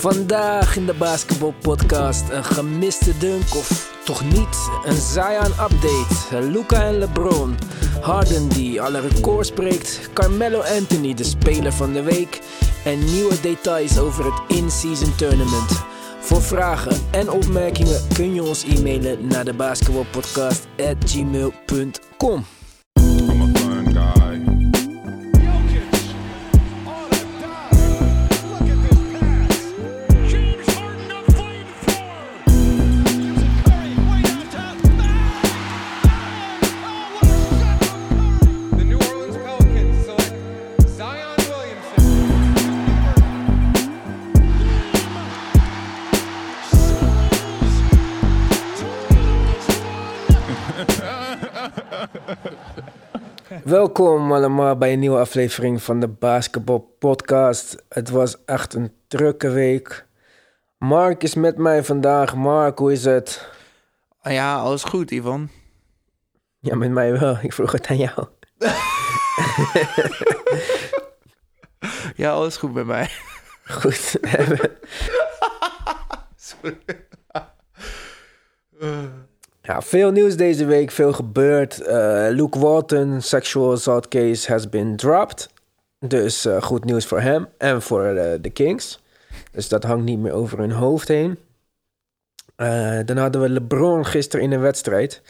Vandaag in de basketbalpodcast een gemiste dunk of toch niet? Een Zion-update. Luca en LeBron. Harden die alle records breekt. Carmelo Anthony, de speler van de week. En nieuwe details over het in-season tournament. Voor vragen en opmerkingen kun je ons e-mailen naar de basketbalpodcast@gmail.com. I'm a Welkom allemaal bij een nieuwe aflevering van de Basketball Podcast. Het was echt een drukke week. Mark is met mij vandaag. Mark, hoe is het? Ah Ja, alles goed, Ivan. Ja, met mij wel. Ik vroeg het aan jou. Ja, alles goed bij mij. Goed. ja, veel nieuws deze week, veel gebeurd. Eh, Luke Walton, sexual assault case has been dropped. Dus eh, goed nieuws voor hem en voor eh, de Kings. Dus dat hangt niet meer over hun hoofd heen. Dan hadden we LeBron gisteren in een wedstrijd.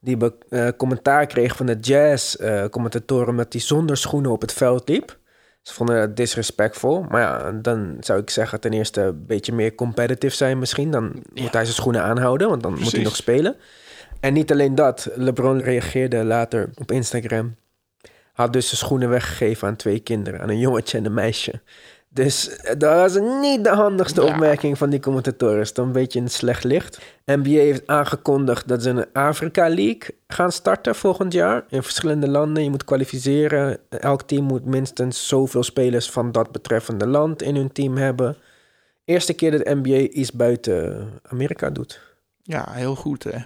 Die be- commentaar kreeg van de Jazz-commentatoren omdat hij zonder schoenen op het veld liep. Ze vonden dat disrespectful. Maar ja, dan zou ik zeggen ten eerste een beetje meer competitive zijn misschien. Dan moet hij zijn schoenen aanhouden, want dan moet hij nog spelen. En niet alleen dat. LeBron reageerde later op Instagram. Had dus zijn schoenen weggegeven aan twee kinderen. Aan een jongetje en een meisje. Dus eh, dat was niet de handigste Ja. opmerking van die commentatoren. Dan een beetje in slecht licht. NBA heeft aangekondigd dat ze een Afrika League gaan starten volgend jaar. In verschillende landen. Je moet kwalificeren. Elk team moet minstens zoveel spelers van dat betreffende land in hun team hebben. Eerste keer dat NBA iets buiten Amerika doet. Ja, heel goed, hè.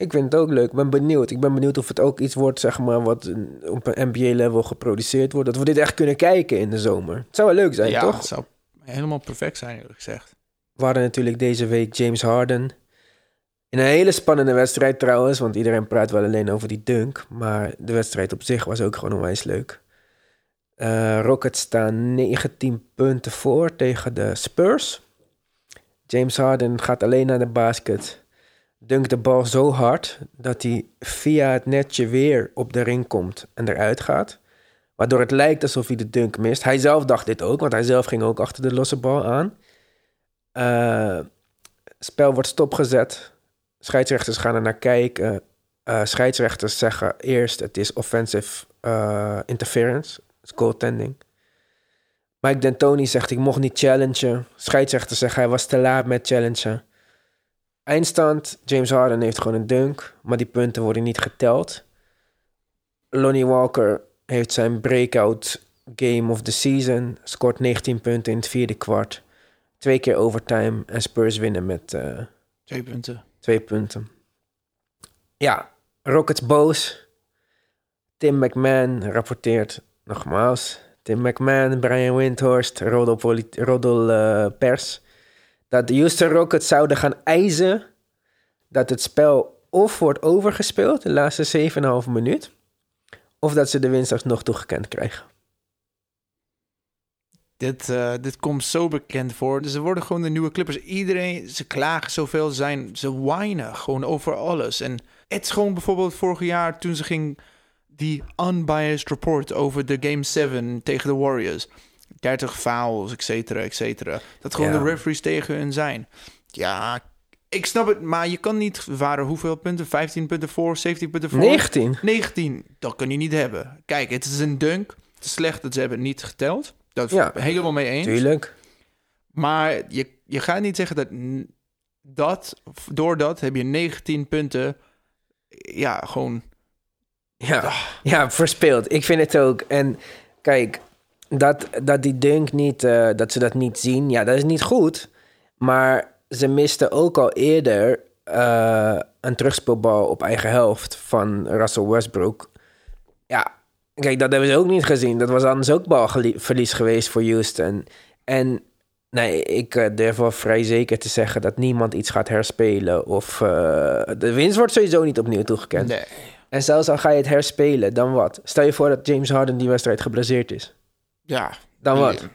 Ik vind het ook leuk. Ik ben benieuwd. Ik ben benieuwd of het ook iets wordt, zeg maar, wat op een NBA-level geproduceerd wordt. Dat we dit echt kunnen kijken in de zomer. Het zou wel leuk zijn, ja, toch? het zou helemaal perfect zijn, eerlijk gezegd. We hadden natuurlijk deze week James Harden. In een hele spannende wedstrijd trouwens, want iedereen praat wel alleen over die dunk. Maar de wedstrijd op zich was ook gewoon onwijs leuk. Eh Rockets staan 19 punten voor tegen de Spurs. James Harden gaat alleen naar de basket. Dunkt de bal zo hard dat hij via het netje weer op de ring komt en eruit gaat. Waardoor het lijkt alsof hij de dunk mist. Hij zelf dacht dit ook, want hij zelf ging ook achter de losse bal aan. Eh, spel wordt stopgezet. Scheidsrechters gaan er naar kijken. Eh, scheidsrechters zeggen eerst het is offensive eh, interference. Is goaltending. Mike D'Antoni zegt ik mocht niet challengen. Scheidsrechters zeggen hij was te laat met challengen. Eindstand, James Harden heeft gewoon een dunk. Maar die punten worden niet geteld. Lonnie Walker heeft zijn breakout game of the season. Scoort 19 punten in het vierde kwart. Twee keer overtime en Spurs winnen met eh, Twee punten. twee punten. Ja, Rockets boos. Tim McMahon rapporteert nogmaals. Tim McMahon, Brian Windhorst, Rodel, Rodel eh, Pers. Dat de Houston Rockets zouden gaan eisen dat het spel of wordt overgespeeld, de laatste 7,5 minuut. Of dat ze de winst alsnog toegekend krijgen. Dit, eh, dit komt zo bekend voor. Dus ze worden gewoon de nieuwe Clippers. Iedereen, ze klagen zoveel, zijn, ze whinen gewoon over alles. En het is gewoon bijvoorbeeld vorig jaar toen ze ging die unbiased report over de Game 7 tegen de Warriors. 30 fouls, et cetera, et cetera. Dat gewoon Ja. de referees tegen hun zijn. Ja, ik snap het, maar je kan niet... Waren hoeveel punten? 15 punten voor, 17 punten voor? 19. 19, dat kan je niet hebben. Kijk, het is een dunk. Het is slecht dat ze hebben niet geteld. Dat Ja, helemaal mee eens. Tuurlijk. Maar je, je gaat niet zeggen dat dat, door dat heb je 19 punten. Ja, gewoon. Ja, ja, verspeeld. Ik vind het ook. En kijk, dat, dat die dunk niet, eh, dat ze dat niet zien, ja, dat is niet goed. Maar ze misten ook al eerder eh, een terugspeelbal op eigen helft van Russell Westbrook. Ja, kijk, dat hebben ze ook niet gezien. Dat was anders ook balverlies geweest voor Houston. En Nee, ik eh, durf wel vrij zeker te zeggen dat niemand iets gaat herspelen. Of de winst wordt sowieso niet opnieuw toegekend. Nee. En zelfs al ga je het herspelen, dan wat? Stel je voor dat James Harden die wedstrijd geblaseerd is. Ja. Dan wat?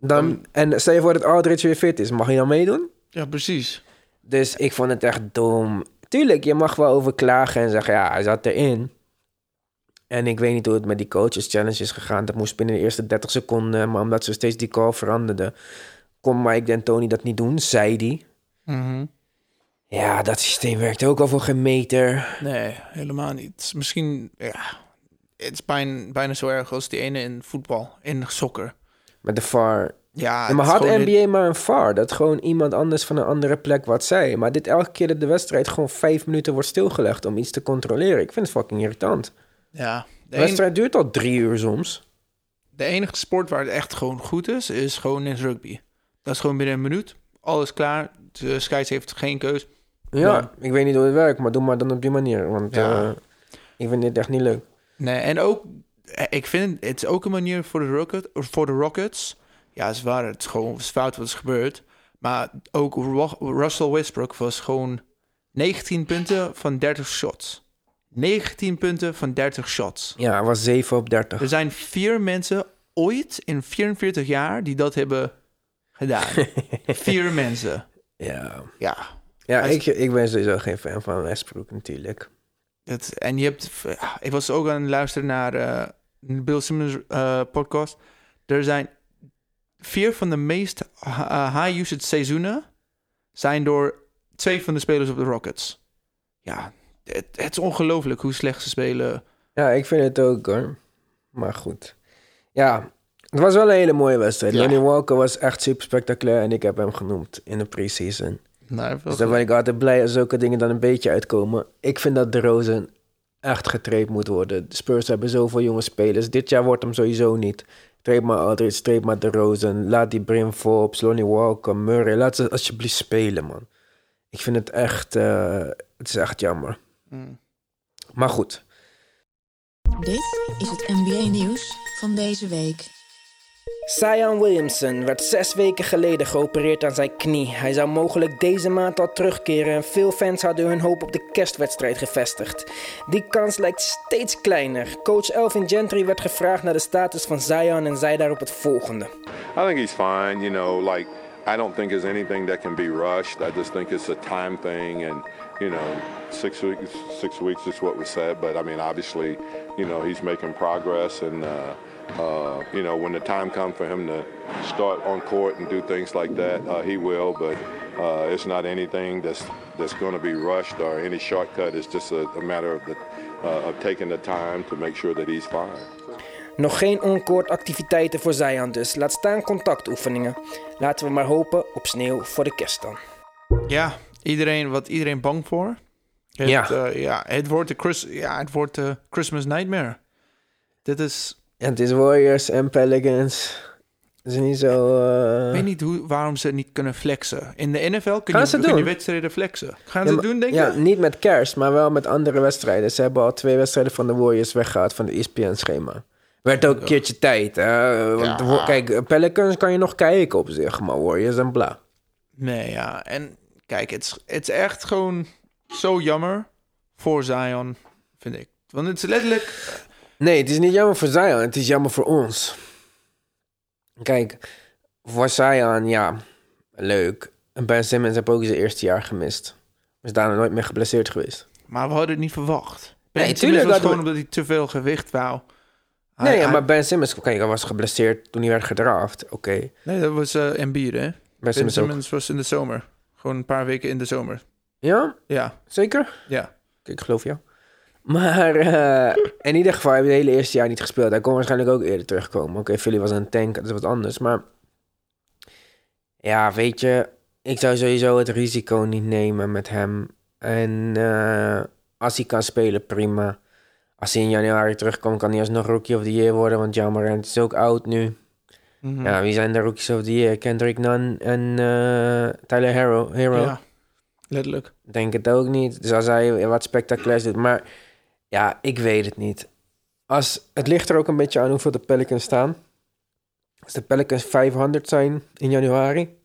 Dan, en stel je voor dat Aldridge weer fit is. Mag hij dan meedoen? Ja, precies. Dus ik vond het echt dom. Tuurlijk, je mag wel over klagen en zeggen, ja, hij zat erin. En ik weet niet hoe het met die coaches challenge is gegaan. Dat moest binnen de eerste 30 seconden. Maar omdat ze steeds die call veranderden, kon Mike D'Antoni dat niet doen, zei hij. Mhm. Ja, dat systeem werkt ook al voor geen meter. Nee, helemaal niet. Misschien, ja, het is bijna, bijna zo erg als die ene in voetbal, in soccer. Met de VAR. Ja, Ja, maar had NBA maar een VAR, dat gewoon iemand anders van een andere plek wat zei. Maar dit elke keer dat de wedstrijd gewoon vijf minuten wordt stilgelegd om iets te controleren. Ik vind het fucking irritant. Ja, de, wedstrijd duurt al drie uur soms. de enige sport waar het echt gewoon goed is, is gewoon in rugby. Dat is gewoon binnen een minuut. Alles klaar. De scheids heeft geen keus. Ja, Ja. ik weet niet hoe het werkt, maar doe maar dan op die manier. Want Ja. eh, ik vind dit echt niet leuk. Nee, en ook, eh, ik vind het, het is ook een manier voor de, Rocket, voor de Rockets. Ja, is waar, het is gewoon fout wat is gebeurd. Maar ook Ru- Russell Westbrook was gewoon 19 punten van 30 shots. 19 punten van 30 shots. Ja, het was 7 op 30. Er zijn vier mensen ooit in 44 jaar die dat hebben gedaan. vier mensen. Ja, Ja. ja Hij ik, ik ben sowieso geen fan van Westbrook natuurlijk. En je hebt... Ik was ook aan het luisteren naar eh, de Bill Simmons eh, podcast. Er zijn vier van de meest uh, high-usage seizoenen... zijn door twee van de spelers op de Rockets. Ja, het, het is ongelooflijk hoe slecht ze spelen. Ja, ik vind het ook hoor. Maar goed. Ja, het was wel een hele mooie wedstrijd. Ja. Lonnie Walker was echt super spectaculair en ik heb hem genoemd in de preseason. Nou, Dus dan ben ik altijd blij als zulke dingen dan een beetje uitkomen. Ik vind dat de Rozen echt getraind moet worden. De Spurs hebben zoveel jonge spelers. Dit jaar wordt hem sowieso niet. Treed maar Aldridge, treed maar de Rozen. Laat die Brim Forbes, Lonnie Walker, Murray. Laat ze alsjeblieft spelen, man. Ik vind het echt... eh, het is echt jammer. Mm. Maar goed. Dit is het NBA-nieuws van deze week. Zion Williamson werd zes weken geleden geopereerd aan zijn knie. Hij zou mogelijk deze maand al terugkeren en veel fans hadden hun hoop op de kerstwedstrijd gevestigd. Die kans lijkt steeds kleiner. Coach Elvin Gentry werd gevraagd naar de status van Zion en zei daarop het volgende. I think he's fine. You know, like I don't think there's anything that can be rushed. I just think it's a time thing, and you know, six weeks, six weeks is what was said. But I mean, obviously, you know, he's making progress, and uh, uh, you know, when the time comes for him to start on court and do things like that, uh, he will. But uh, it's not anything that's that's going to be rushed or any shortcut. It's just a, a matter of the uh, of taking the time to make sure that he's fine. Nog geen oncourt activiteiten voor Zion dus. Laat staan contactoefeningen. Laten we maar hopen op sneeuw voor de kerst dan. Ja, iedereen, wat iedereen bang voor. Het, Ja. eh, ja, het wordt de Chris, ja, het wordt de Christmas Nightmare. Dit is, En het is Warriors en Pelicans. Het is niet zo... eh, ik weet niet hoe, waarom ze niet kunnen flexen. In de NFL kun Gaan je, ze kun je wedstrijden flexen. Gaan Ja, ze maar- doen, denk Ja, je? niet met kerst, maar wel met andere wedstrijden. Ze hebben al twee wedstrijden van de Warriors weggehaald van het ESPN-schema. Werd ook een keertje tijd. Hè? Want Ja. kijk, Pelicans kan je nog kijken op zich, maar Warriors en bla. Nee, ja. En kijk, het is, het is echt gewoon zo jammer voor Zion, vind ik. Want het is letterlijk... Nee, het is niet jammer voor Zion, het is jammer voor ons. Kijk, voor Zion, ja, leuk. En Ben Simmons heb ook zijn eerste jaar gemist. Is daarna nooit meer geblesseerd geweest. Maar we hadden het niet verwacht. Ben Nee, tuurlijk was gewoon we- omdat hij te veel gewicht wou. Hij- nee, ja, hij- maar Ben Simmons, kijk, hij was geblesseerd toen hij werd gedraft. Oké, Nee, dat was eh Embiid, hè? Ben Ben Simmons was in de zomer. Gewoon een paar weken in de zomer. Ja, Ja, zeker? ja. Ik geloof jou. Maar eh, in ieder geval heb je het hele eerste jaar niet gespeeld. Hij kon waarschijnlijk ook eerder terugkomen. Oké, Philly was een tank, dat is wat anders. Maar ja, weet je, ik zou sowieso het risico niet nemen met hem. En eh, als hij kan spelen, prima. Als hij in januari terugkomt, kan hij alsnog Rookie of the Year worden. Want John Morant is ook oud nu. Mhm. Ja, wie zijn de Rookies of the Year? Kendrick Nunn en eh, Tyler Hero. Hero. Ja, letterlijk. Denk het ook niet. Dus als hij wat spectaculairs doet. Maar ja, ik weet het niet. Als, het ligt er ook een beetje aan hoeveel de Pelicans staan. Als de Pelicans 500 zijn in januari.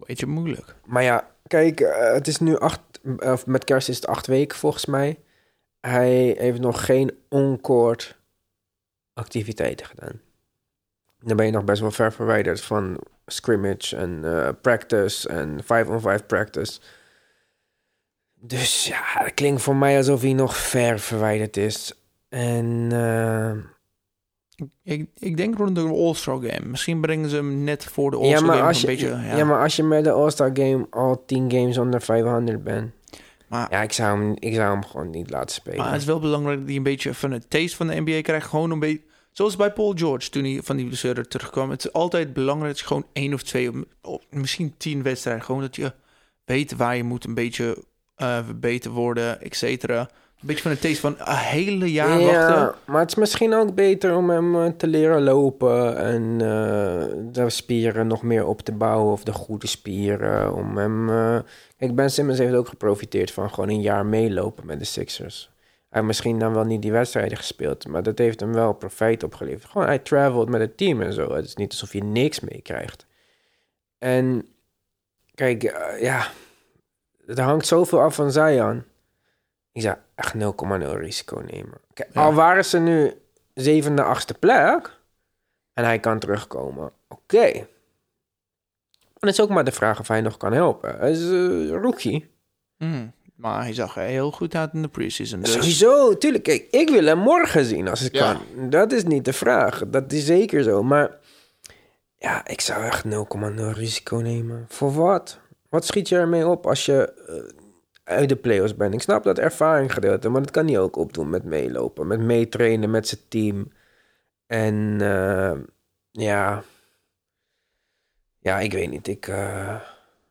Weet je, moeilijk. Maar ja, kijk, eh, het is nu acht... Of met kerst is het acht weken volgens mij. Hij heeft nog geen on-court activiteiten gedaan. Dan ben je nog best wel ver verwijderd van scrimmage en eh, practice en 5-on-5 practice. Dus ja, het klinkt voor mij alsof hij nog ver verwijderd is. En eh, Ik, ik denk rond de All-Star Game. Misschien brengen ze hem net voor de All-Star Game als een je, beetje... ja. maar als je met de All-Star Game al 10 games onder 500 bent. Maar- ja, ik zou, hem, ik zou hem gewoon niet laten spelen. Maar het is wel belangrijk dat hij een beetje van het taste van de NBA krijgt. Gewoon een beetje... Zoals bij Paul George toen hij van die blessure terugkwam. Het is altijd belangrijk dat je gewoon één of twee, of- of misschien tien wedstrijden. Gewoon dat je weet waar je moet een beetje eh verbeterd worden, et cetera. Een beetje van het taste van een hele jaar wachten. maar het is misschien ook beter om hem eh, te leren lopen en eh, de spieren nog meer op te bouwen of de goede spieren. Om hem. eh, Kijk, Ben Simmons heeft ook geprofiteerd van gewoon een jaar meelopen met de Sixers. Hij heeft misschien dan wel niet die wedstrijden gespeeld, maar dat heeft hem wel profijt opgeleverd. Gewoon, hij travelt met het team en zo. Het is niet alsof je niks meekrijgt. En kijk, ja, er hangt zoveel af van Zion. Ik zou echt 0,0 risico nemen. Kijk, Ja. Al waren ze nu zevende, achtste plek en hij kan terugkomen, oké. Dan is ook maar de vraag of hij nog kan helpen. Hij is een rookie. Mm, maar hij zag er heel goed uit in de preseason. Dus Sowieso, tuurlijk. Kijk, ik wil hem morgen zien als het Ja. kan. Dat is niet de vraag. Dat is zeker zo. Maar ja, ik zou echt 0,0 risico nemen. Voor wat? Wat schiet je ermee op als je eh, uit de playoffs bent? Ik snap dat ervaring gedeelte, maar dat kan hij ook opdoen met meelopen, met meetrainen met zijn team. En eh, ja, ja, ik weet niet. Ik, eh,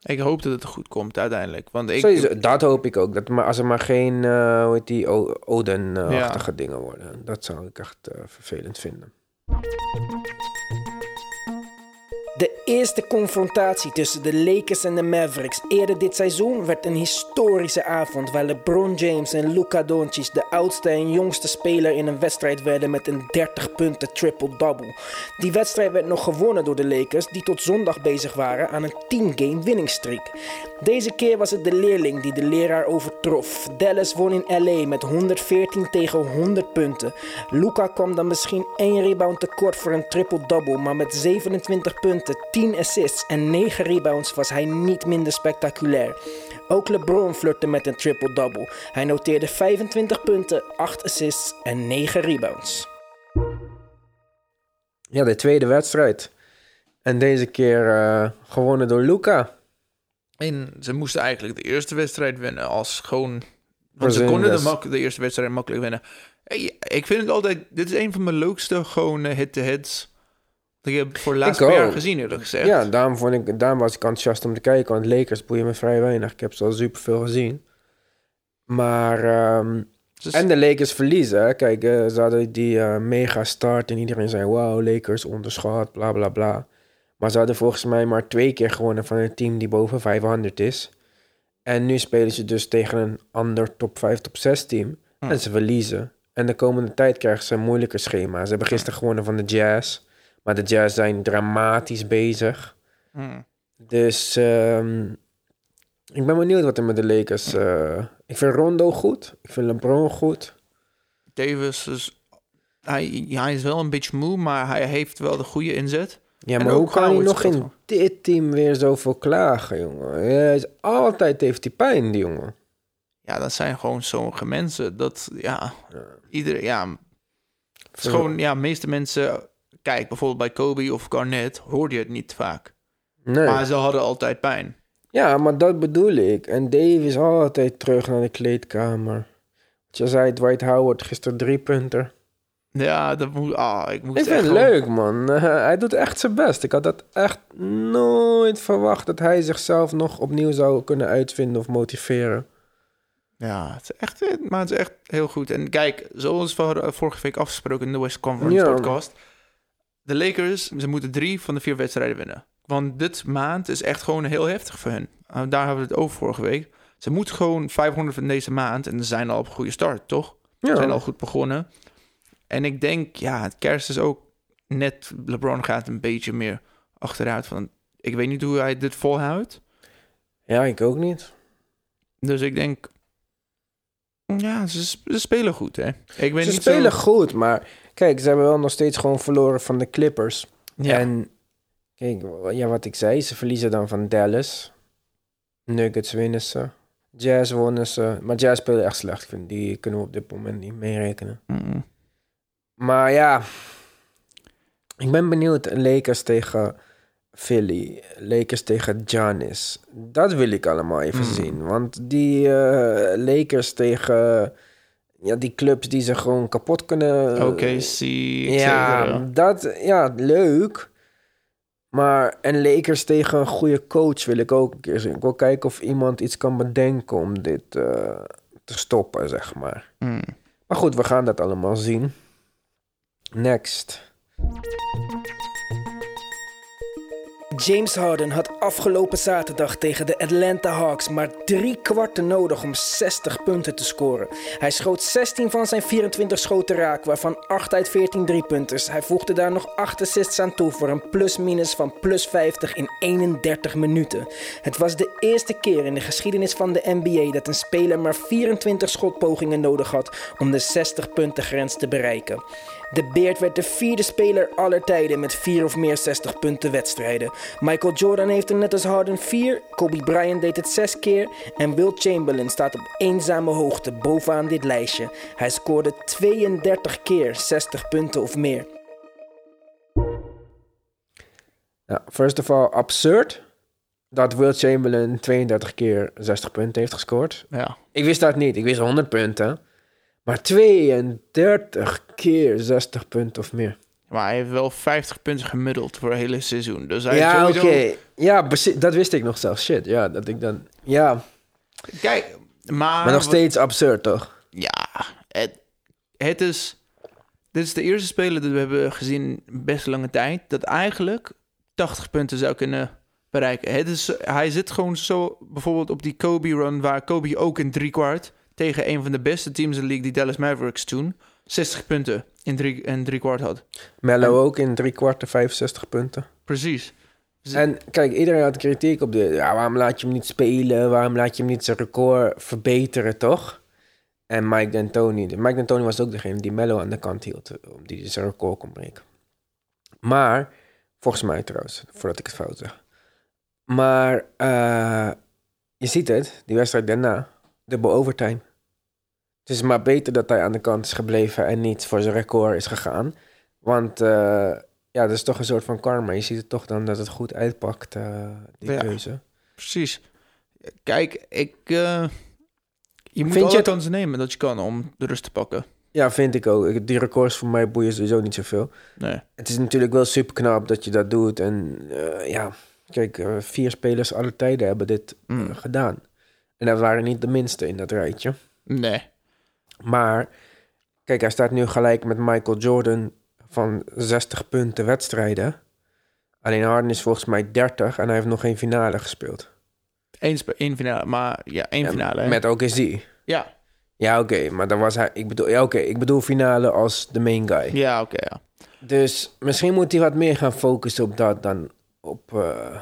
ik hoop dat het goed komt uiteindelijk. Want ik, Sowieso, dat hoop ik ook. Dat maar, als er maar geen, eh hoe heet die, Oden-achtige dingen worden. Dat zou ik echt vervelend vinden. De eerste confrontatie tussen de Lakers en de Mavericks eerder dit seizoen werd een historische avond waar LeBron James en Luka Doncic de oudste en jongste speler in een wedstrijd werden met een 30 punten triple-double. Die wedstrijd werd nog gewonnen door de Lakers die tot zondag bezig waren aan een 10-game winningstreak. Deze keer was het de leerling die de leraar overtrof. Dallas won in LA met 114 tegen 100 punten. Luka kwam dan misschien één rebound tekort voor een triple-double, maar met 27 punten, 10 assists en 9 rebounds was hij niet minder spectaculair. Ook LeBron flirte met een triple-double. Hij noteerde 25 punten, 8 assists en 9 rebounds. Ja, de tweede wedstrijd. En deze keer eh, gewonnen door Luca. En ze moesten eigenlijk de eerste wedstrijd winnen als gewoon... Want ze konden de, de eerste wedstrijd makkelijk winnen. Hey, ik vind het altijd... Dit is een van mijn leukste gewoon eh, ik heb voor de laatste jaar gezien, eerlijk gezegd. Ja, daarom, vond ik, daarom was ik enthousiast om te kijken. Want Lakers boeien me vrij weinig. Ik heb ze al superveel gezien. Maar... ehm, Dus- En de Lakers verliezen. hè. Kijk, eh, ze hadden die eh, mega start en iedereen zei: Wauw, Lakers onderschat, bla bla bla. Maar ze hadden volgens mij maar twee keer gewonnen van een team die boven 500 is. En nu spelen ze dus tegen een ander top 5, top 6 team. Hm. En ze verliezen. En de komende tijd krijgen ze een moeilijker schema. Ze hebben gisteren gewonnen van de Jazz. Maar de Jazz zijn dramatisch bezig. Hmm. Dus ehm, ik ben benieuwd wat er met de Lakers... eh, ik vind Rondo goed. Ik vind LeBron goed. Davis is... Hij, hij is wel een beetje moe, maar hij heeft wel de goede inzet. Ja, maar hoe kan hij Howard nog in dit team weer zoveel klagen, jongen? Ja, hij is, altijd heeft hij pijn, die jongen. Ja, dat zijn gewoon sommige mensen. Dat, ja, iedereen, ja, het is gewoon, ja, meeste mensen, kijk, bijvoorbeeld bij Kobe of Garnett, hoorde je het niet vaak. Nee. Maar ze hadden altijd pijn. Ja, maar dat bedoel ik. En Dave is altijd terug naar de kleedkamer. Wat je zei, Dwight Howard gisteren drie punten. Ja, dat moet, ah, ik moest Ik vind het gewoon- leuk, man. hij doet echt zijn best. Ik had dat echt nooit verwacht... dat hij zichzelf nog opnieuw zou kunnen uitvinden of motiveren. Ja, het is echt, maar het is echt heel goed. En kijk, zoals we vorige week afgesproken in de West Conference Ja. podcast. De Lakers, ze moeten drie van de vier wedstrijden winnen. Want dit maand is echt gewoon heel heftig voor hen. Uh, daar hebben we het over vorige week. Ze moeten gewoon 500 van deze maand. En ze zijn al op een goede start, toch? Ze Ja. zijn al goed begonnen. En ik denk, ja, het kerst is ook net LeBron gaat een beetje meer achteruit. Van, ik weet niet hoe hij dit volhoudt. Ja, ik ook niet. Dus ik denk... Ja, ze, ze spelen goed, hè? Ik ben Ze niet spelen zo... goed, maar kijk, ze hebben wel nog steeds gewoon verloren van de Clippers. Ja. En kijk, ja, wat ik zei, ze verliezen dan van Dallas. Nuggets winnen ze. Jazz wonnen ze. Maar Jazz spelen echt slecht. Ik vind die kunnen we op dit moment niet meerekenen. Mm. Maar ja, ik ben benieuwd. Lakers tegen Philly. Lakers tegen Giannis. Dat wil ik allemaal even Mm. zien. Want die eh, Lakers tegen ja, die clubs die ze gewoon kapot kunnen... OKC, Ja, ja. dat, ja, leuk. Maar en Lakers tegen een goede coach wil ik ook een keer zien. Ik wil kijken of iemand iets kan bedenken om dit eh, te stoppen, zeg maar. Mm. Maar goed, we gaan dat allemaal zien. Next. James Harden had afgelopen zaterdag tegen de Atlanta Hawks maar drie kwarten nodig om 60 punten te scoren. Hij schoot 16 van zijn 24 schoten raak, waarvan 8 uit 14 driepunters. Hij voegde daar nog 8 assists aan toe voor een plus-minus van plus 50 in 31 minuten. Het was de eerste keer in de geschiedenis van de NBA dat een speler maar 24 schotpogingen nodig had om de 60 punten grens te bereiken. De Beard werd de vierde speler aller tijden met vier of meer 60 punten wedstrijden. Michael Jordan heeft er net als Harden vier, Kobe Bryant deed het zes keer en Will Chamberlain staat op eenzame hoogte bovenaan dit lijstje. Hij scoorde 32 keer 60 punten of meer. Ja, first of all, absurd dat Will Chamberlain 32 keer 60 punten heeft gescoord. ja. Ik wist dat niet. Ik wist 100 punten. Maar 32 keer 60 punten of meer. Maar hij heeft wel 50 punten gemiddeld voor het hele seizoen. Dus hij Ja, heeft oké. sowieso... Ja, dat wist ik nog zelfs. Shit, ja, dat ik dan... Ja, Kijk, maar... maar nog steeds absurd, toch? Ja, het, het is... Dit is de eerste speler dat we hebben gezien best lange tijd... dat eigenlijk 80 punten zou kunnen bereiken. Het is, hij zit gewoon zo bijvoorbeeld op die Kobe-run... waar Kobe ook in drie kwart... tegen een van de beste teams in de league, die Dallas Mavericks toen... 60 punten in drie, in drie kwart had. Mello ook in drie kwart 65 punten. Precies. En kijk, iedereen had kritiek op de... Ja, waarom laat je hem niet spelen? Waarom laat je hem niet zijn record verbeteren, toch? En Mike D'Antoni. Mike D'Antoni was ook degene die Mello aan de kant hield... eh, om die zijn record kon breken. Maar, volgens mij trouwens, voordat ik het fout zeg. Maar, eh, je ziet het, die wedstrijd daarna, dubbel overtime. Het is maar beter dat hij aan de kant is gebleven en niet voor zijn record is gegaan. Want eh, ja, dat is toch een soort van karma. Je ziet het toch dan dat het goed uitpakt, eh, die Ja. keuze. Precies. Kijk, ik... eh, je moet Vind je alle het- kansen nemen dat je kan om de rust te pakken. Ja, vind ik ook. Die records voor mij boeien sowieso niet zoveel. Nee. Het is natuurlijk wel super knap dat je dat doet. En ja, kijk, vier spelers alle tijden hebben dit Mm. gedaan. En dat waren niet de minste in dat rijtje. Nee. Maar kijk, hij staat nu gelijk met Michael Jordan van 60 punten wedstrijden. Alleen Harden is volgens mij 30 en hij heeft nog geen finale gespeeld. Eén, één finale, maar ja, één Ja, finale. hè? Met OKC. Ja, Ja, oké, maar dan was hij. Ik bedoel, ja, oké, ik bedoel finale als de main guy. ja oké. ja. Dus misschien moet hij wat meer gaan focussen op dat dan op. eh,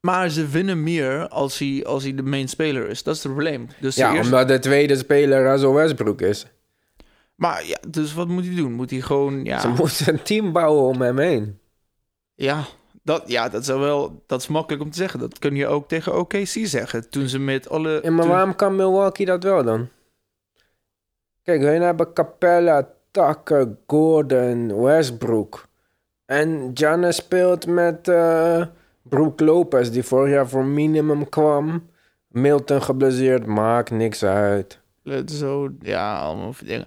Maar ze winnen meer als hij, als hij de main speler is. Dat is het probleem. Dus de ja, eerste- omdat de tweede speler Russell Westbrook is. Maar ja, dus wat moet hij doen? Moet hij gewoon, ja... Ze moeten een team bouwen om hem heen. Ja, dat, ja, dat is wel... Dat is makkelijk om te zeggen. Dat kun je ook tegen OKC zeggen. Toen ze met alle... Ja, maar toen- waarom kan Milwaukee dat wel dan? Kijk, hun hebben Capella, Tucker, Gordon, Westbrook. En Giannis speelt met eh Brook Lopez, die vorig jaar voor minimum kwam. Milton geblesseerd, maakt niks uit. Zo, ja, allemaal dingen.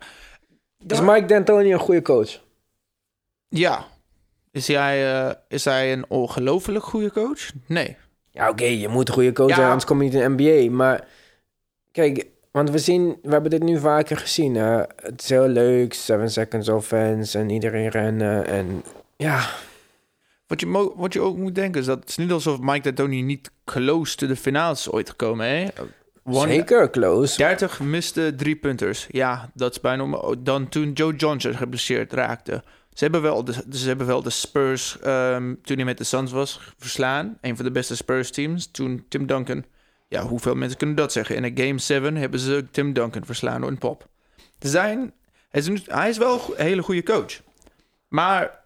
Is Mike D'Antoni een goede coach? Ja. Is hij, eh, is hij een ongelooflijk goede coach? Nee. Ja, oké, je moet een goede coach Ja. zijn, anders kom je niet in de NBA. Maar kijk, want we zien, we hebben dit nu vaker gezien. Hè? Het is heel leuk, 7 seconds offense en iedereen rennen. En ja, Wat je, wat je ook moet denken is dat het is niet alsof Mike D'Antoni niet close to de finales ooit gekomen, hè? One- zeker close. 30 miste drie punters. Ja, dat is bijna om- dan toen Joe Johnson geblesseerd raakte. Ze hebben wel de, ze hebben wel de Spurs, ehm, toen hij met de Suns was, verslaan. Een van de beste Spurs teams. Toen Tim Duncan, ja, hoeveel mensen kunnen dat zeggen? In een Game 7 hebben ze Tim Duncan verslaan door een pop. Ze zijn, hij is, hij is wel een hele goede coach. Maar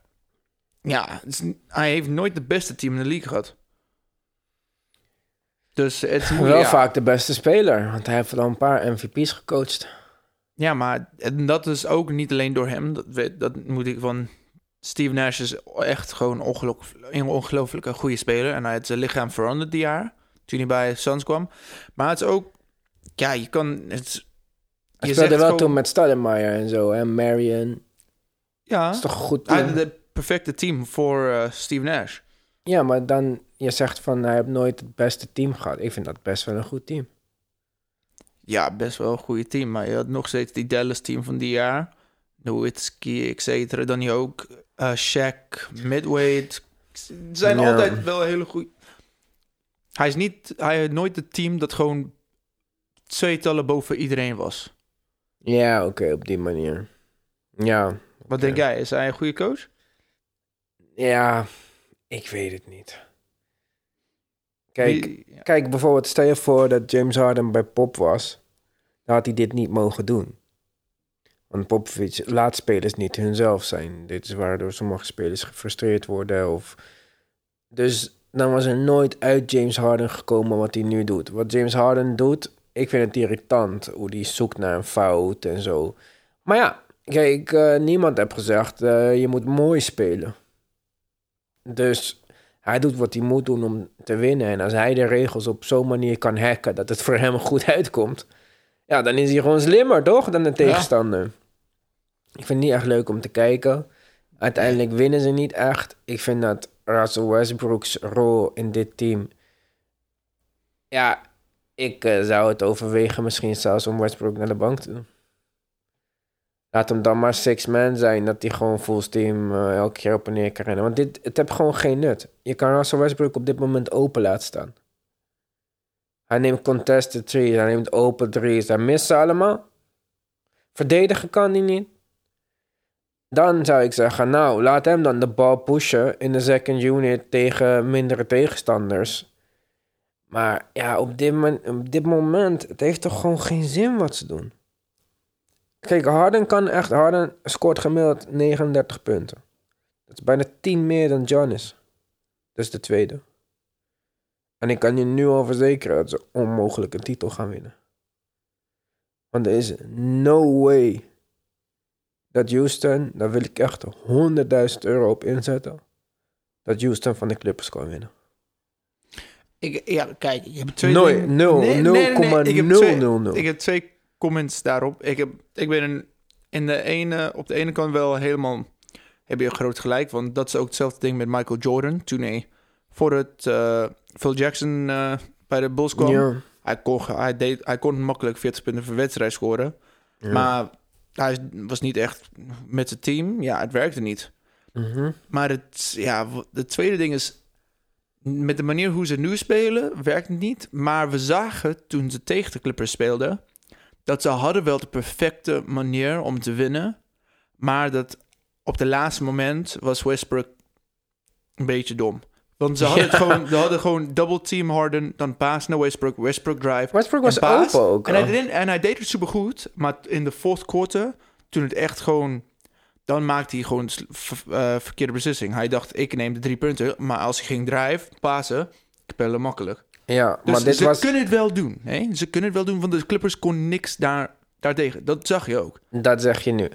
ja, is- hij heeft nooit de beste team in de league gehad. Dus het is. Wel ja. vaak de beste speler, want hij heeft wel een paar MVP's gecoacht. Ja, maar en dat is ook niet alleen door hem. Dat, weet, dat moet ik van... Steve Nash is echt gewoon ongeluk- een ongelooflijke goede speler. En hij heeft zijn lichaam veranderd die jaar. Toen hij bij Suns kwam. Maar het is ook... Ja, je kan... Het, je speelde wel gewoon- toen met Stoudemire en zo, en Marion. Ja, Dat is toch een goed hij de perfecte team voor eh, Steve Nash. Ja, maar dan, je zegt van, hij heeft nooit het beste team gehad. Ik vind dat best wel een goed team. Ja, best wel een goede team. Maar je had nog steeds die Dallas team van die jaar. Nowitzki, et cetera. Dan je ook eh Shaq. Ze zijn Ja. altijd wel hele goede. Hij is niet, hij heeft nooit het team dat gewoon tweetallen boven iedereen was. Ja, oké, op die manier. Ja, Wat denk jij? Is hij een goede coach? Ja, ik weet het niet. Kijk, Wie- ja. kijk, bijvoorbeeld, stel je voor dat James Harden bij Pop was. Dan had hij dit niet mogen doen. Want Popovic laat spelers niet hunzelf zijn. Dit is waardoor sommige spelers gefrustreerd worden. Of... Dus dan was er nooit uit James Harden gekomen wat hij nu doet. Wat James Harden doet, ik vind het irritant. Hoe hij zoekt naar een fout en zo. Maar ja, kijk, eh, niemand heeft gezegd, eh, je moet mooi spelen. Dus hij doet wat hij moet doen om te winnen. En als hij de regels op zo'n manier kan hacken dat het voor hem goed uitkomt, ja, dan is hij gewoon slimmer, toch? Dan de tegenstander. Ik vind het niet echt leuk om te kijken. Uiteindelijk winnen ze niet echt. Ik vind dat Russell Westbrook's rol in dit team. Ja, ik eh, zou het overwegen misschien zelfs om Westbrook naar de bank te doen. Laat hem dan maar six man zijn, dat hij gewoon full steam eh, elke keer op en neer kan rennen. Want dit, het heeft gewoon geen nut. Je kan Russell Westbrook op dit moment open laten staan. Hij neemt contested threes, hij neemt open threes, hij mist ze allemaal. Verdedigen kan hij niet. Dan zou ik zeggen, nou, laat hem dan de bal pushen in de second unit tegen mindere tegenstanders. Maar ja, op dit, moment, op dit moment, het heeft toch gewoon geen zin wat ze doen. Kijk, Harden kan echt, Harden scoort gemiddeld 39 punten. Dat is bijna 10 meer dan Giannis. Dat is de tweede. En ik kan je nu al verzekeren dat ze onmogelijk een titel gaan winnen. Want er is no way dat Houston, daar wil ik echt 100.000 euro op inzetten, dat Houston van de Clippers kan winnen. Ik, ja, kijk, je hebt twee Nooit, dingen- nul, Nee, nee, nee, nee, ik heb 0,000. twee- Ik heb twee comments daarop. Ik, heb, ik ben een, in de ene, op de ene kant wel helemaal... Heb je groot gelijk, want dat is ook hetzelfde ding met Michael Jordan. Toen hij voor het eh, Phil Jackson eh, bij de Bulls kwam. Hij, kon, hij, deed, hij kon makkelijk 40 punten per wedstrijd scoren. Maar hij was niet echt met zijn team. Ja, het werkte niet. Mhm. Maar het, ja, het tweede ding is... Met de manier hoe ze nu spelen, werkt het niet. Maar we zagen toen ze tegen de Clippers speelden... dat ze hadden wel de perfecte manier om te winnen. Maar dat op het laatste moment was Westbrook een beetje dom. Want ze hadden, het gewoon, ze hadden gewoon double team Harden, dan pass naar Westbrook, Westbrook drive. Westbrook was en paas. open ook. En hij, deed, en hij deed het supergoed, maar in de fourth quarter, toen het echt gewoon... Dan maakte hij gewoon eh, verkeerde beslissing. Hij dacht, ik neem de drie punten. Maar als hij ging drive, pasen, spelen makkelijk. Ja, Dus maar dit ze was... kunnen het wel doen. Hè? Ze kunnen het wel doen, want de Clippers kon niks daar, daartegen. Dat zag je ook. Dat zeg je nu.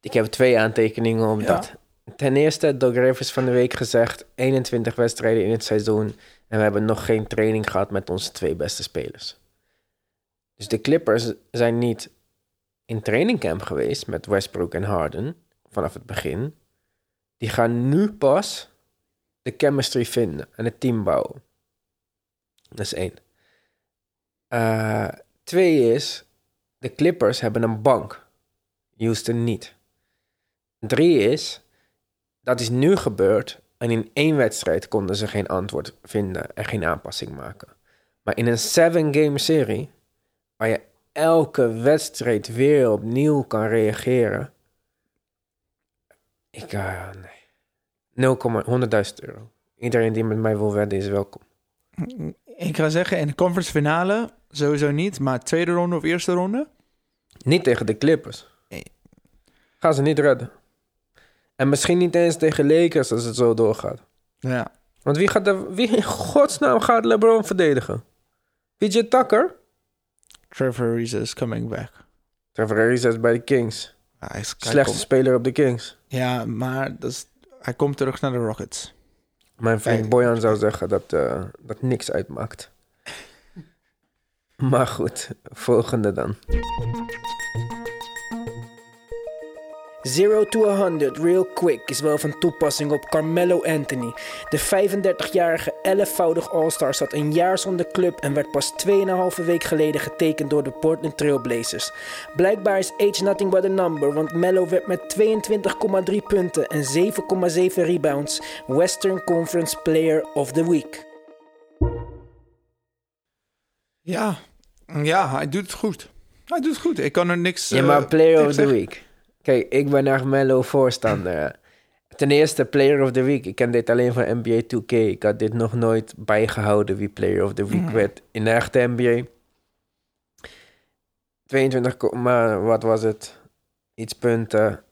Ik heb twee aantekeningen op Ja. dat. Ten eerste, Doc Rivers van de week gezegd... 21 wedstrijden in het seizoen... en we hebben nog geen training gehad met onze twee beste spelers. Dus de Clippers zijn niet in trainingcamp geweest... met Westbrook en Harden vanaf het begin. Die gaan nu pas de chemistry vinden en het team bouwen. Dat is één. Eh, twee is, de Clippers hebben een bank. Houston niet. Drie is, dat is nu gebeurd en in één wedstrijd konden ze geen antwoord vinden en geen aanpassing maken. Maar in een seven-game serie, waar je elke wedstrijd weer opnieuw kan reageren, Ik, uh, nee. 0,100.000 euro. Iedereen die met mij wil wedden is welkom. Ik ga zeggen, in de conference finale sowieso niet, maar tweede ronde of eerste ronde? Niet tegen de Clippers. Nee. Gaan ze niet redden. En misschien niet eens tegen Lakers als het zo doorgaat. Ja. Want wie, gaat er, wie in godsnaam gaat LeBron verdedigen? PJ Tucker? Trevor Ariza is coming back. Trevor Ariza is bij de Kings. Hij is, Slechtste speler op de Kings. ja, maar dat is, hij komt terug naar de Rockets. Mijn vriend Kijk. Bojan zou zeggen dat, eh, dat niks uitmaakt. Maar goed, volgende dan. 0 to 100 real quick is wel van toepassing op Carmelo Anthony. De 35-jarige 11-voudig All-Star zat een jaar zonder club en werd pas 2,5 week geleden getekend door de Portland Trail Blazers. Blijkbaar is age nothing but a number, want Melo werd met 22,3 punten en 7,7 rebounds Western Conference Player of the Week. Ja. ja, hij doet het goed. Hij doot het goed. Ik kan er niks... Ja, eh, maar Player niks of the zeggen. Week. Kijk, ik ben echt Mello voorstander. Ten eerste, Player of the Week. Ik ken dit alleen van NBA 2K. Ik had dit nog nooit bijgehouden wie Player of the Week Mhm. werd in de echte NBA. 22, ko- maar wat was het? Iets punten.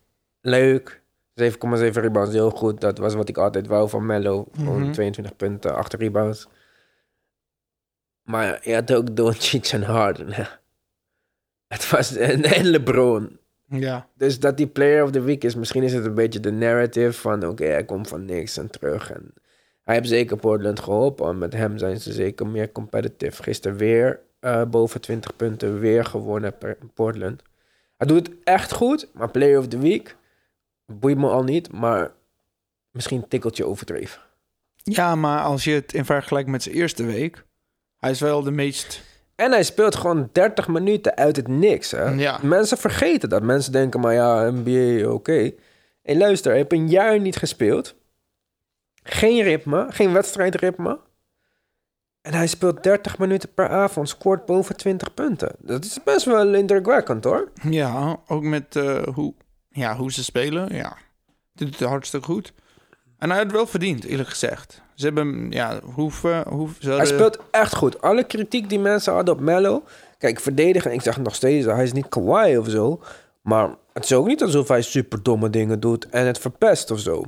Leuk. 7,7 rebounds, heel goed. Dat was wat ik altijd wou van Mello. Mhm. 22 punten, 8 rebounds. Maar je had ook Doncic en Harden. Het was en, en LeBron. Ja. Dus dat die player of the week is, misschien is het een beetje de narrative van oké, hij komt van niks en terug. En hij heeft zeker Portland geholpen. En met hem zijn ze zeker meer competitive. Gisteren weer eh, boven 20 punten, weer gewonnen per Portland. Hij doet het echt goed, maar player of the week boeit me al niet, maar misschien een tikkeltje overdreven. ja, maar als je het in vergelijking met zijn eerste week... Hij is wel de meest... En hij speelt gewoon 30 minuten uit het niks. Hè? Ja. Mensen vergeten dat. Mensen denken maar ja, NBA, oké. Hé, luister, hij heeft een jaar niet gespeeld. Geen ritme, geen wedstrijdritme. En hij speelt 30 minuten per avond, scoort boven 20 punten. Dat is best wel indrukwekkend hoor. Ja, ook met eh, hoe, ja, hoe ze spelen. Ja, doet het hartstikke goed. En hij had het wel verdiend, eerlijk gezegd. Ze hebben ja, hoeven... hoeven ze Hij speelt echt goed. Alle kritiek die mensen hadden op Mello. Kijk, verdedigen. Ik zeg nog steeds, hij is niet Kawhi of zo. Maar het is ook niet alsof hij super domme dingen doet en het verpest of zo.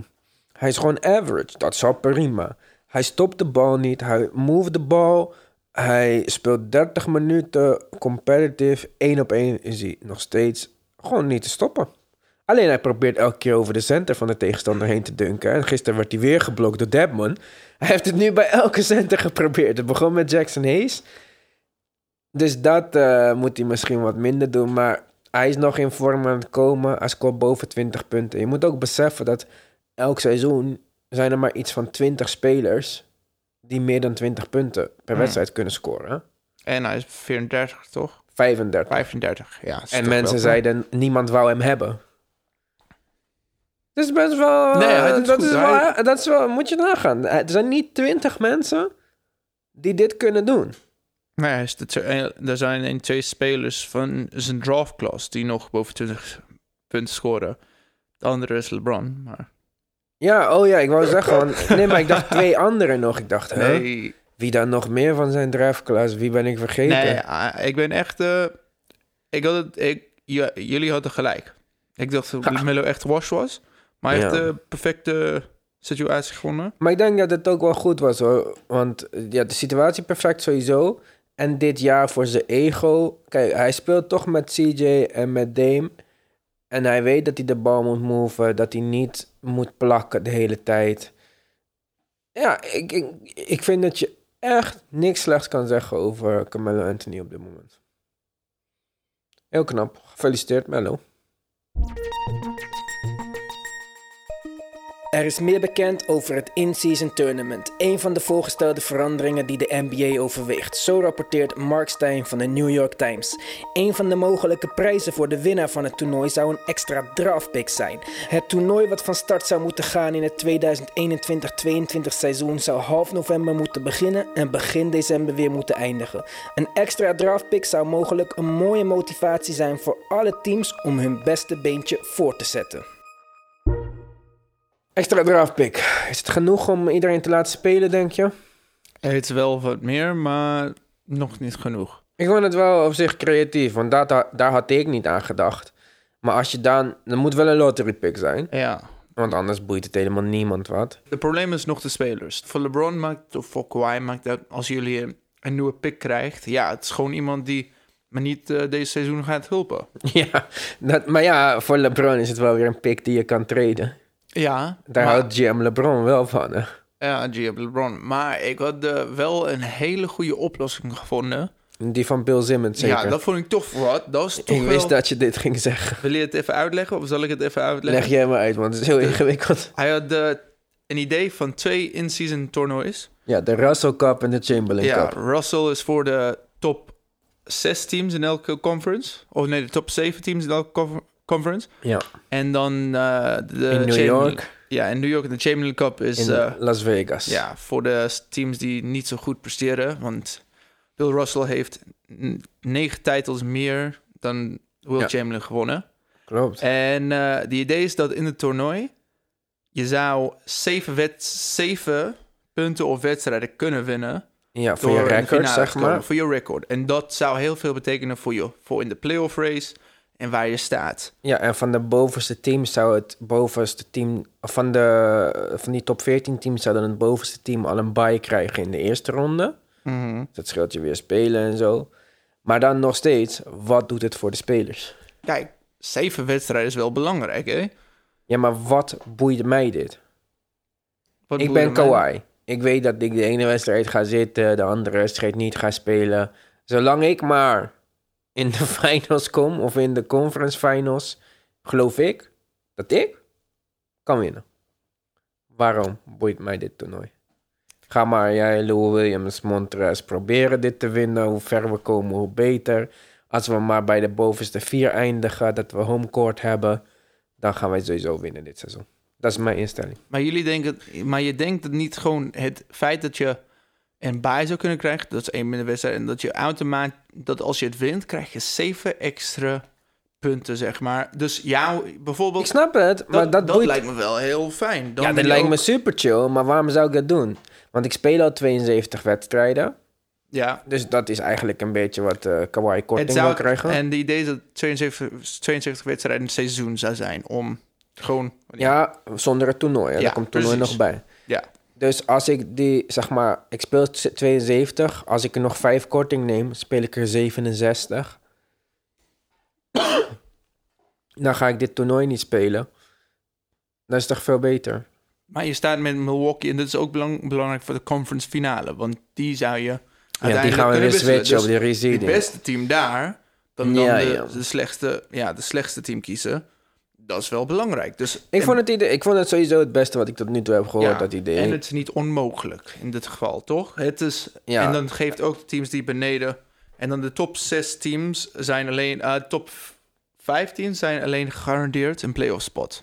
Hij is gewoon average. Dat is al prima. Hij stopt de bal niet. Hij move de bal. Hij speelt 30 minuten competitive. 1 op 1 is hij nog steeds gewoon niet te stoppen. Alleen hij probeert elke keer over de center van de tegenstander heen te dunken. En gisteren werd hij weer geblokt door Debman. Hij heeft het nu bij elke center geprobeerd. Het begon met Jackson Hayes. Dus dat eh, moet hij misschien wat minder doen. Maar hij is nog in vorm aan het komen. Hij scoort boven 20 punten. Je moet ook beseffen dat elk seizoen zijn er maar iets van 20 spelers die meer dan 20 punten per Hmm. wedstrijd kunnen scoren. En hij is 34, toch? 35. 35, ja. En mensen zeiden, niemand wou hem hebben. Dat is best wel... Nee, hij doet het dat, goed. is Hij- wel dat is wel... Moet je nagaan. Er zijn niet 20 mensen die dit kunnen doen. Nee, er zijn een, twee spelers van zijn draft class die nog boven 20 punten scoren. De andere is LeBron, maar... Ja, oh ja, ik wou zeggen... Want, nee, maar ik dacht twee anderen nog. Ik dacht, hè, Nee, wie dan nog meer van zijn draftklasse? Wie ben ik vergeten? nee ik ben echt... eh, ik had het, ik, ja, jullie hadden gelijk. Ik dacht dat Melo echt wash was. Maar hij Ja. heeft de perfecte situatie gewonnen. Maar ik denk dat het ook wel goed was hoor. Want eh, ja, de situatie perfect sowieso. En dit jaar voor zijn ego. Kijk, hij speelt toch met CJ en met Dame. En hij weet dat hij de bal moet moven. Dat hij niet moet plakken de hele tijd. Ja, ik, ik, ik vind dat je echt niks slechts kan zeggen over Carmelo Anthony op dit moment. Heel knap. Gefeliciteerd, Melo. Er is meer bekend over het in-season tournament, een van de voorgestelde veranderingen die de NBA overweegt. Zo rapporteert Mark Stein van de New York Times. Een van de mogelijke prijzen voor de winnaar van het toernooi zou een extra draftpick zijn. Het toernooi wat van start zou moeten gaan in het 2021-22 seizoen zou half november moeten beginnen en begin december weer moeten eindigen. Een extra draftpick zou mogelijk een mooie motivatie zijn voor alle teams om hun beste beentje voor te zetten. Extra draftpick. Is het genoeg om iedereen te laten spelen, denk je? Het is wel wat meer, maar nog niet genoeg. Ik vond het wel op zich creatief, want dat, daar had ik niet aan gedacht. Maar als je dan... Dan moet wel een lottery pick zijn. Ja. Want anders boeit het helemaal niemand wat. Het probleem is nog de spelers. Voor LeBron maakt, of voor Kawhi maakt dat als jullie een, nieuwe pick krijgt. Ja, het is gewoon iemand die me niet eh, deze seizoen gaat helpen. Ja, dat, maar ja, voor LeBron is het wel weer een pick die je kan treden. Ja, Daar maar- houdt GM LeBron wel van. Hè? Ja, GM LeBron. Maar ik had eh, wel een hele goede oplossing gevonden. Die van Bill Simmons zeker. Ja, dat vond ik toch wat. Dat was toch ik wel... wist dat je dit ging zeggen. Wil je het even uitleggen of zal ik het even uitleggen? Leg jij maar uit, want het is heel ingewikkeld. Hij had eh, een idee van twee in-season toernoois. Ja, de Russell Cup en de Chamberlain Ja, Cup. Russell is voor de top zes teams in elke conference. Of nee, de top zeven teams in elke conference. Ja, En dan eh, de in New York, Ja, in New York. De Chamberlain Cup is in eh, Las Vegas. ja, voor de teams die niet zo goed presteren. Want Bill Russell heeft negen titels meer dan Will Ja. Chamberlain gewonnen. Klopt. En eh de idee is dat in het toernooi... je zou zeven, wet, zeven punten of wedstrijden kunnen winnen... Ja, voor je record, zeg maar. Voor je record. En dat zou heel veel betekenen voor je. Voor in de playoff race en waar je staat. Ja, en van de bovenste teams zou het bovenste team... of Van, de, van die top 14 teams zou dan het bovenste team al een bye krijgen in de eerste ronde. Dat scheelt je weer spelen en zo. Maar dan nog steeds, wat doet het voor de spelers? Kijk, zeven wedstrijden is wel belangrijk, hè? Ja, maar wat boeit mij dit? Wat ik ben? Kawhi. Ik weet dat ik de ene wedstrijd ga zitten, de andere wedstrijd niet ga spelen. Zolang ik maar in de finals kom of in de conference finals, geloof ik dat ik kan winnen. Waarom boeit mij dit toernooi? Ga maar jij, Lou Williams, Montrez proberen dit te winnen. Hoe ver we komen, hoe beter. Als we maar bij de bovenste vier eindigen, dat we homecourt hebben, dan gaan wij sowieso winnen dit seizoen. Dat is mijn instelling. Maar jullie denken, maar je denkt dat niet gewoon het feit dat je een bye zou kunnen krijgen, dat is één minder wedstrijd, en dat je automatisch, dat als je het wint, krijg je zeven extra punten, zeg maar. Dus jou, bijvoorbeeld, Ik snap het, maar dat, boeit... lijkt me wel heel fijn. Dan ja, dat lijkt ook- me super chill, maar waarom zou ik dat doen? Want ik speel al 72 wedstrijden. Ja, Dus dat is eigenlijk een beetje wat eh Kawhi het korting zou, wil krijgen. en de idee is dat 72, 72 wedstrijden een seizoen zou zijn om gewoon... Ja, zonder het toernooi. Ja, Daar komt het toernooi precies. nog bij. Dus als ik die, zeg maar, ik speel 72. Als ik er nog 5 korting neem, speel ik er 67. Dan ga ik dit toernooi niet spelen. Dat is toch veel beter? maar je staat met Milwaukee en dat is ook belang- belangrijk voor de conference finale, want die zou je Ja, die gaan we weer switchen Dus op die het beste team daar, dan, dan Ja, de, ja. De, slechtste, ja, de slechtste team kiezen. Dat is wel belangrijk. Dus, Ik en- vond, het idee, ik vond het sowieso het beste wat ik tot nu toe heb gehoord, ja, dat idee. En het is niet onmogelijk in dit geval, toch? Het is, Ja. En dan geeft ook de teams die beneden... En dan de top 6 teams zijn alleen... eh top 5 teams zijn alleen gegarandeerd een playoff spot.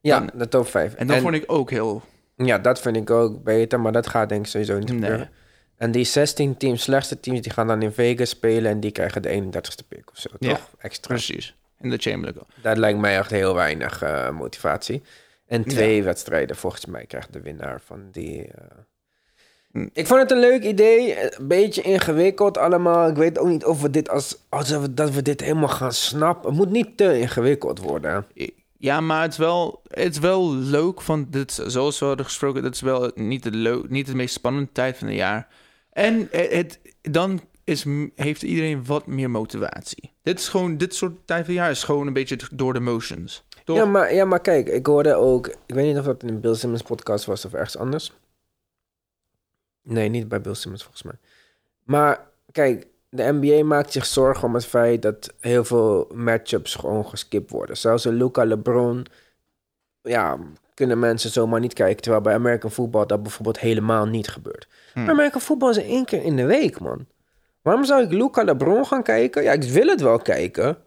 ja, de top 5. En dat vond ik ook heel... Ja, dat vind ik ook beter, maar dat gaat denk ik sowieso niet Nee. gebeuren. En die 16 teams, slechtste teams, die gaan dan in Vegas spelen en die krijgen de 31ste pick of zo, Ja, toch? Extra. Precies. In de Chamberlain Cup. Dat lijkt mij echt heel weinig eh, motivatie. En twee wedstrijden, volgens mij, krijgt de winnaar van die... eh. Hm. Ik vond het een leuk idee, een beetje ingewikkeld allemaal. Ik weet ook niet of we dit als, als we, dat we dit helemaal gaan snappen. Het moet niet te ingewikkeld worden. Ja, maar het is wel, het is wel leuk van dit, zoals we hadden gesproken, dat is wel niet de, niet de meest spannende tijd van het jaar. En het, het- dan is, heeft iedereen wat meer motivatie. Dit is gewoon, dit soort tijd van jaar is gewoon een beetje door de motions. Toch? Ja maar, ja, maar kijk, ik hoorde ook... Ik weet niet of dat in een Bill Simmons podcast was of ergens anders. Nee, niet bij Bill Simmons volgens mij. Maar kijk, de NBA maakt zich zorgen om het feit dat heel veel matchups gewoon geskipt worden. Zelfs een Luca LeBron, ja, kunnen mensen zomaar niet kijken. Terwijl bij American Football dat bijvoorbeeld helemaal niet gebeurt. Hmm. Maar American Football is één keer in de week, man. Waarom zou ik Luca LeBron gaan kijken? Ja, ik wil het wel kijken.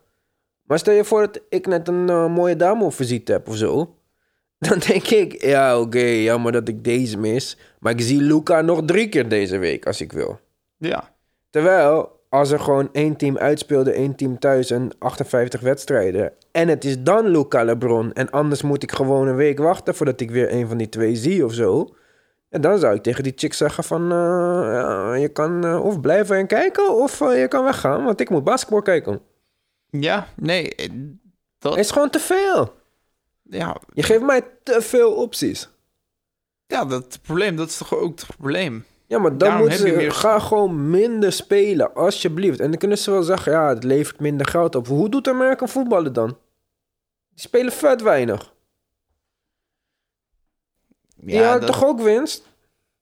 Maar stel je voor dat ik net een eh, mooie dame op visite heb of zo. Dan denk ik, ja oké, jammer dat ik deze mis. Maar ik zie Luca nog drie keer deze week als ik wil. Ja. Terwijl, als er gewoon één team uitspeelde, één team thuis en 58 wedstrijden. En het is dan Luca Lebron. En anders moet ik gewoon een week wachten voordat ik weer een van die twee zie of zo. En dan zou ik tegen die chick zeggen van... ja, je kan eh, of blijven en kijken of eh, je kan weggaan. Want ik moet basketbal kijken. Ja, nee, dat, Het is gewoon te veel. ja, Je geeft mij te veel opties. ja, dat probleem, dat is toch ook het probleem. Ja, maar dan moeten ze... meer- Ga gewoon minder spelen, alsjeblieft. En dan kunnen ze wel zeggen... Ja, het levert minder geld op. Hoe doet American voetballen dan? Die spelen vet weinig. Ja, dat- toch ook winst?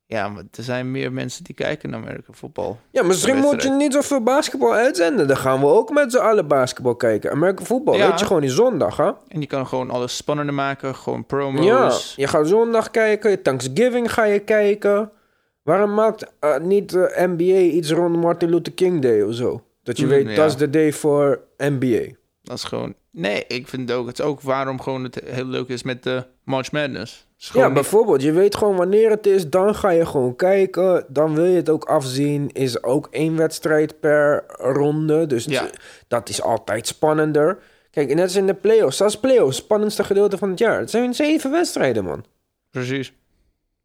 ja, maar er zijn meer mensen die kijken naar Amerika voetbal. Ja, misschien moet je niet zoveel basketbal uitzenden. Dan gaan we ook met z'n allen basketbal kijken. American voetbal, Ja. weet je gewoon die zondag, hè? En je kan gewoon alles spannender maken, gewoon promos. Ja, je gaat zondag kijken. Thanksgiving ga je kijken. Waarom maakt eh, niet de NBA iets rond Martin Luther King Day of zo? Dat je Mm, weet, ja. dat is de day voor NBA. Dat is gewoon... Nee, ik vind het ook... Het is ook waarom gewoon het heel leuk is met de March Madness. Ja, niet- bijvoorbeeld, je weet gewoon wanneer het is, dan ga je gewoon kijken. Dan wil je het ook afzien. Is ook één wedstrijd per ronde. Dus Ja. dat is altijd spannender. Kijk, net als in de playoffs. Zelfs playoffs, spannendste gedeelte van het jaar. Het zijn zeven wedstrijden, man. Precies.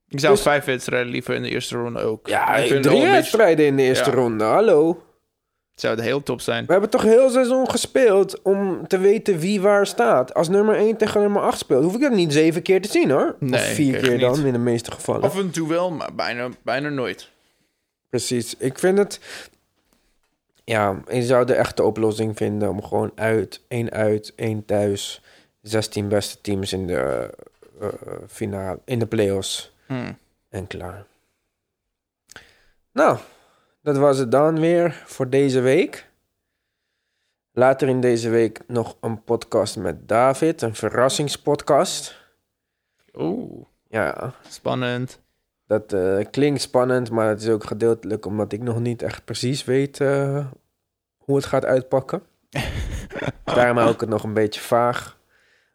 Ik zou Dus- vijf wedstrijden liever in de eerste ronde ook. Ja, ik drie wedstrijden in de eerste Ja. ronde. Hallo. Het zou het heel top zijn. We hebben toch heel seizoen gespeeld om te weten wie waar staat. Als nummer 1 tegen nummer 8 speelt, hoef ik dat niet zeven keer te zien hoor. Nee, of vier keer niet. dan, in de meeste gevallen. Af en toe wel, maar bijna, bijna nooit. Precies. Ik vind het... Ja, je zou de echte oplossing vinden om gewoon uit, één uit, één thuis... 16 beste teams in de eh, finale, in de playoffs. Hmm. En klaar. Nou, dat was het dan weer voor deze week. Later in deze week nog een podcast met David, een verrassingspodcast. Oeh, Ja, spannend. dat eh, klinkt spannend, maar het is ook gedeeltelijk omdat ik nog niet echt precies weet eh, hoe het gaat uitpakken. Daarom hou ik het nog een beetje vaag.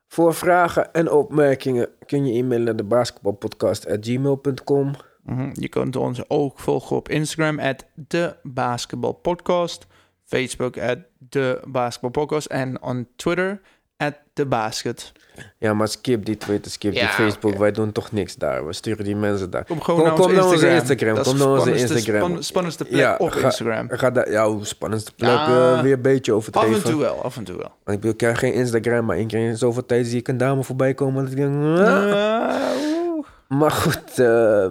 Voor vragen en opmerkingen kun je e-mailen naar de basketbalpodcast.gmail.com. Mhm. Je kunt ons ook volgen op Instagram, at de basketbalpodcast. Facebook, at de basketbalpodcast. En on Twitter, at de basket. Ja, maar skip die Twitter, skip die Facebook. Wij doen toch niks daar. We sturen die mensen daar. Kom gewoon Kom- naar, kom ons naar onze Instagram. Dat is kom naar onze spannendste- Instagram. span- spannendste plek Ja, op ga- Instagram. Ga daar, ja, spannendste plek Ja. eh, weer een beetje Af overdreven. en toe wel, af en toe wel. Want ik krijg geen Instagram, maar één keer in zoveel tijd zie ik een dame voorbij komen. Dat ik denk, "Ah." Ah. Maar goed, eh,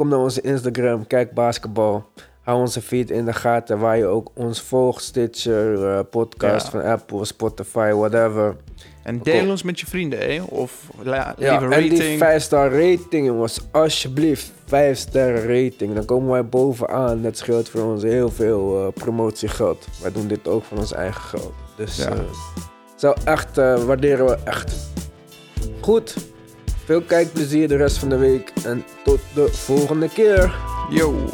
kom naar onze Instagram, kijk basketbal. Hou onze feed in de gaten, waar je ook ons volgt. Stitcher, eh, podcast Ja. van Apple, Spotify, whatever. En deel ons met je vrienden, hè? Of la, Ja, een en die rating. 5-star rating, jongens. Alsjeblieft, 5 sterren rating. Dan komen wij bovenaan. Dat scheelt voor ons heel veel eh, promotiegeld. Wij doen dit ook van ons eigen geld. Dus Ja. eh, zou echt waarderen we echt. Goed. Veel kijkplezier de rest van de week. En tot de volgende keer. Yo.